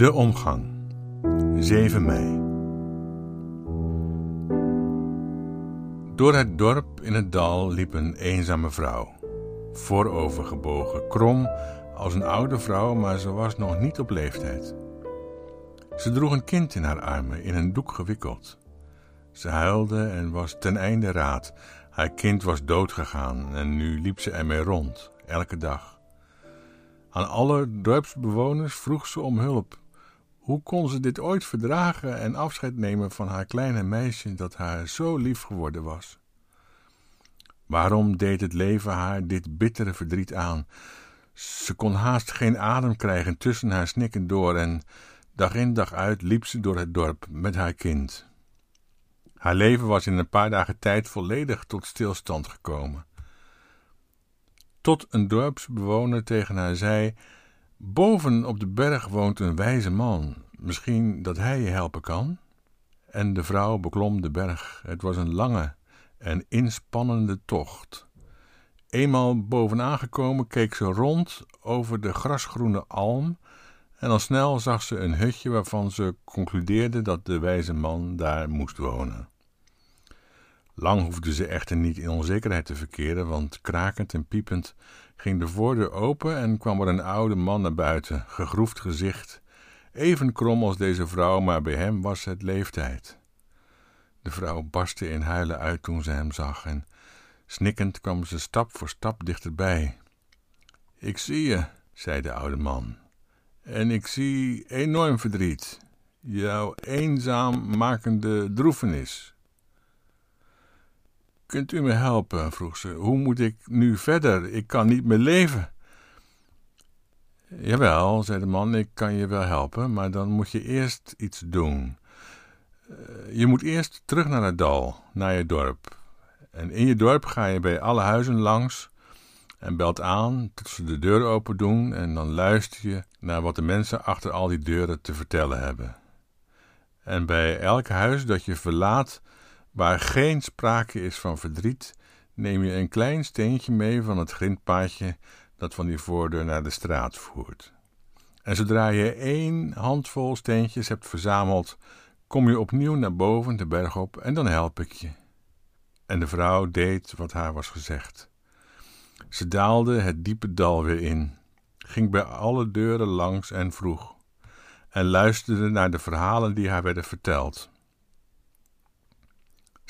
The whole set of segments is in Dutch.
De omgang. 7 mei. Door het dorp in het dal liep een eenzame vrouw. Voorovergebogen, krom als een oude vrouw, maar ze was nog niet op leeftijd. Ze droeg een kind in haar armen, in een doek gewikkeld. Ze huilde en was ten einde raad. Haar kind was doodgegaan en nu liep ze ermee rond, elke dag. Aan alle dorpsbewoners vroeg ze om hulp. Hoe kon ze dit ooit verdragen en afscheid nemen van haar kleine meisje dat haar zo lief geworden was? Waarom deed het leven haar dit bittere verdriet aan? Ze kon haast geen adem krijgen tussen haar snikken door en dag in dag uit liep ze door het dorp met haar kind. Haar leven was in een paar dagen tijd volledig tot stilstand gekomen tot een dorpsbewoner tegen haar zei: Boven op de berg woont een wijze man, misschien dat hij je helpen kan? En de vrouw beklom de berg. Het was een lange en inspannende tocht. Eenmaal bovenaan gekomen keek ze rond over de grasgroene alm en al snel zag ze een hutje waarvan ze concludeerde dat de wijze man daar moest wonen. Lang hoefde ze echter niet in onzekerheid te verkeren, want krakend en piepend ging de voordeur open en kwam er een oude man naar buiten, gegroefd gezicht, even krom als deze vrouw, maar bij hem was het leeftijd. De vrouw barstte in huilen uit toen ze hem zag en snikkend kwam ze stap voor stap dichterbij. Ik zie je, zei de oude man, en ik zie enorm verdriet, jouw eenzaam makende droefenis. Kunt u me helpen? vroeg ze. Hoe moet ik nu verder? Ik kan niet meer leven. Jawel, zei de man, ik kan je wel helpen, maar dan moet je eerst iets doen. Eh, je moet eerst terug naar het dal, naar je dorp. En in je dorp ga je bij alle huizen langs en belt aan tot ze de deur open doen en dan luister je naar wat de mensen achter al die deuren te vertellen hebben. En bij elk huis dat je verlaat, Waar geen sprake is van verdriet, neem je een klein steentje mee van het grindpaadje dat van die voordeur naar de straat voert. En zodra je één handvol steentjes hebt verzameld, kom je opnieuw naar boven de berg op en dan help ik je. En de vrouw deed wat haar was gezegd. Ze daalde het diepe dal weer in, ging bij alle deuren langs en vroeg, en luisterde naar de verhalen die haar werden verteld.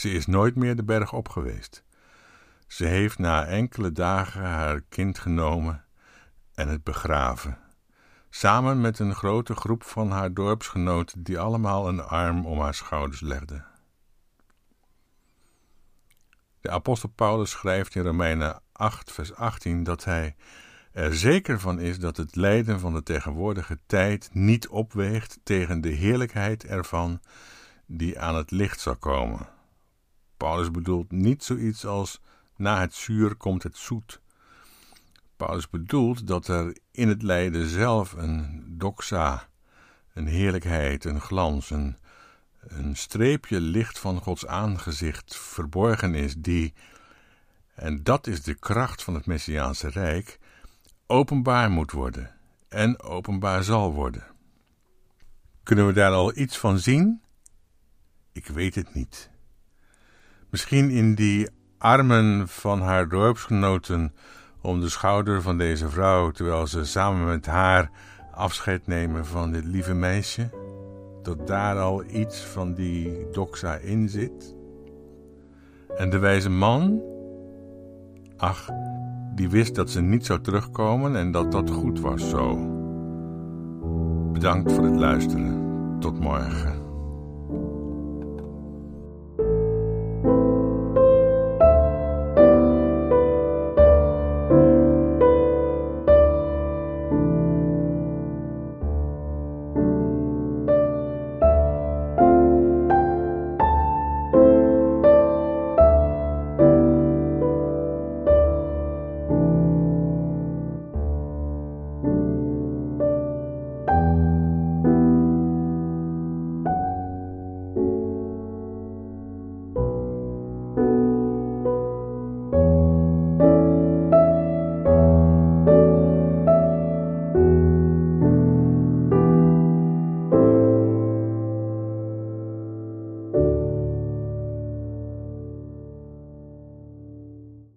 Ze is nooit meer de berg op geweest. Ze heeft na enkele dagen haar kind genomen en het begraven, samen met een grote groep van haar dorpsgenoten die allemaal een arm om haar schouders legden. De apostel Paulus schrijft in Romeinen 8, vers 18 dat hij er zeker van is dat het lijden van de tegenwoordige tijd niet opweegt tegen de heerlijkheid ervan die aan het licht zal komen. Paulus bedoelt niet zoiets als na het zuur komt het zoet. Paulus bedoelt dat er in het lijden zelf een doxa, een heerlijkheid, een glans, een, een streepje licht van Gods aangezicht verborgen is, die, en dat is de kracht van het Messiaanse Rijk, openbaar moet worden en openbaar zal worden. Kunnen we daar al iets van zien? Ik weet het niet. Misschien in die armen van haar dorpsgenoten om de schouder van deze vrouw, terwijl ze samen met haar afscheid nemen van dit lieve meisje, dat daar al iets van die doxa in zit. En de wijze man, ach, die wist dat ze niet zou terugkomen en dat dat goed was zo. Bedankt voor het luisteren. Tot morgen.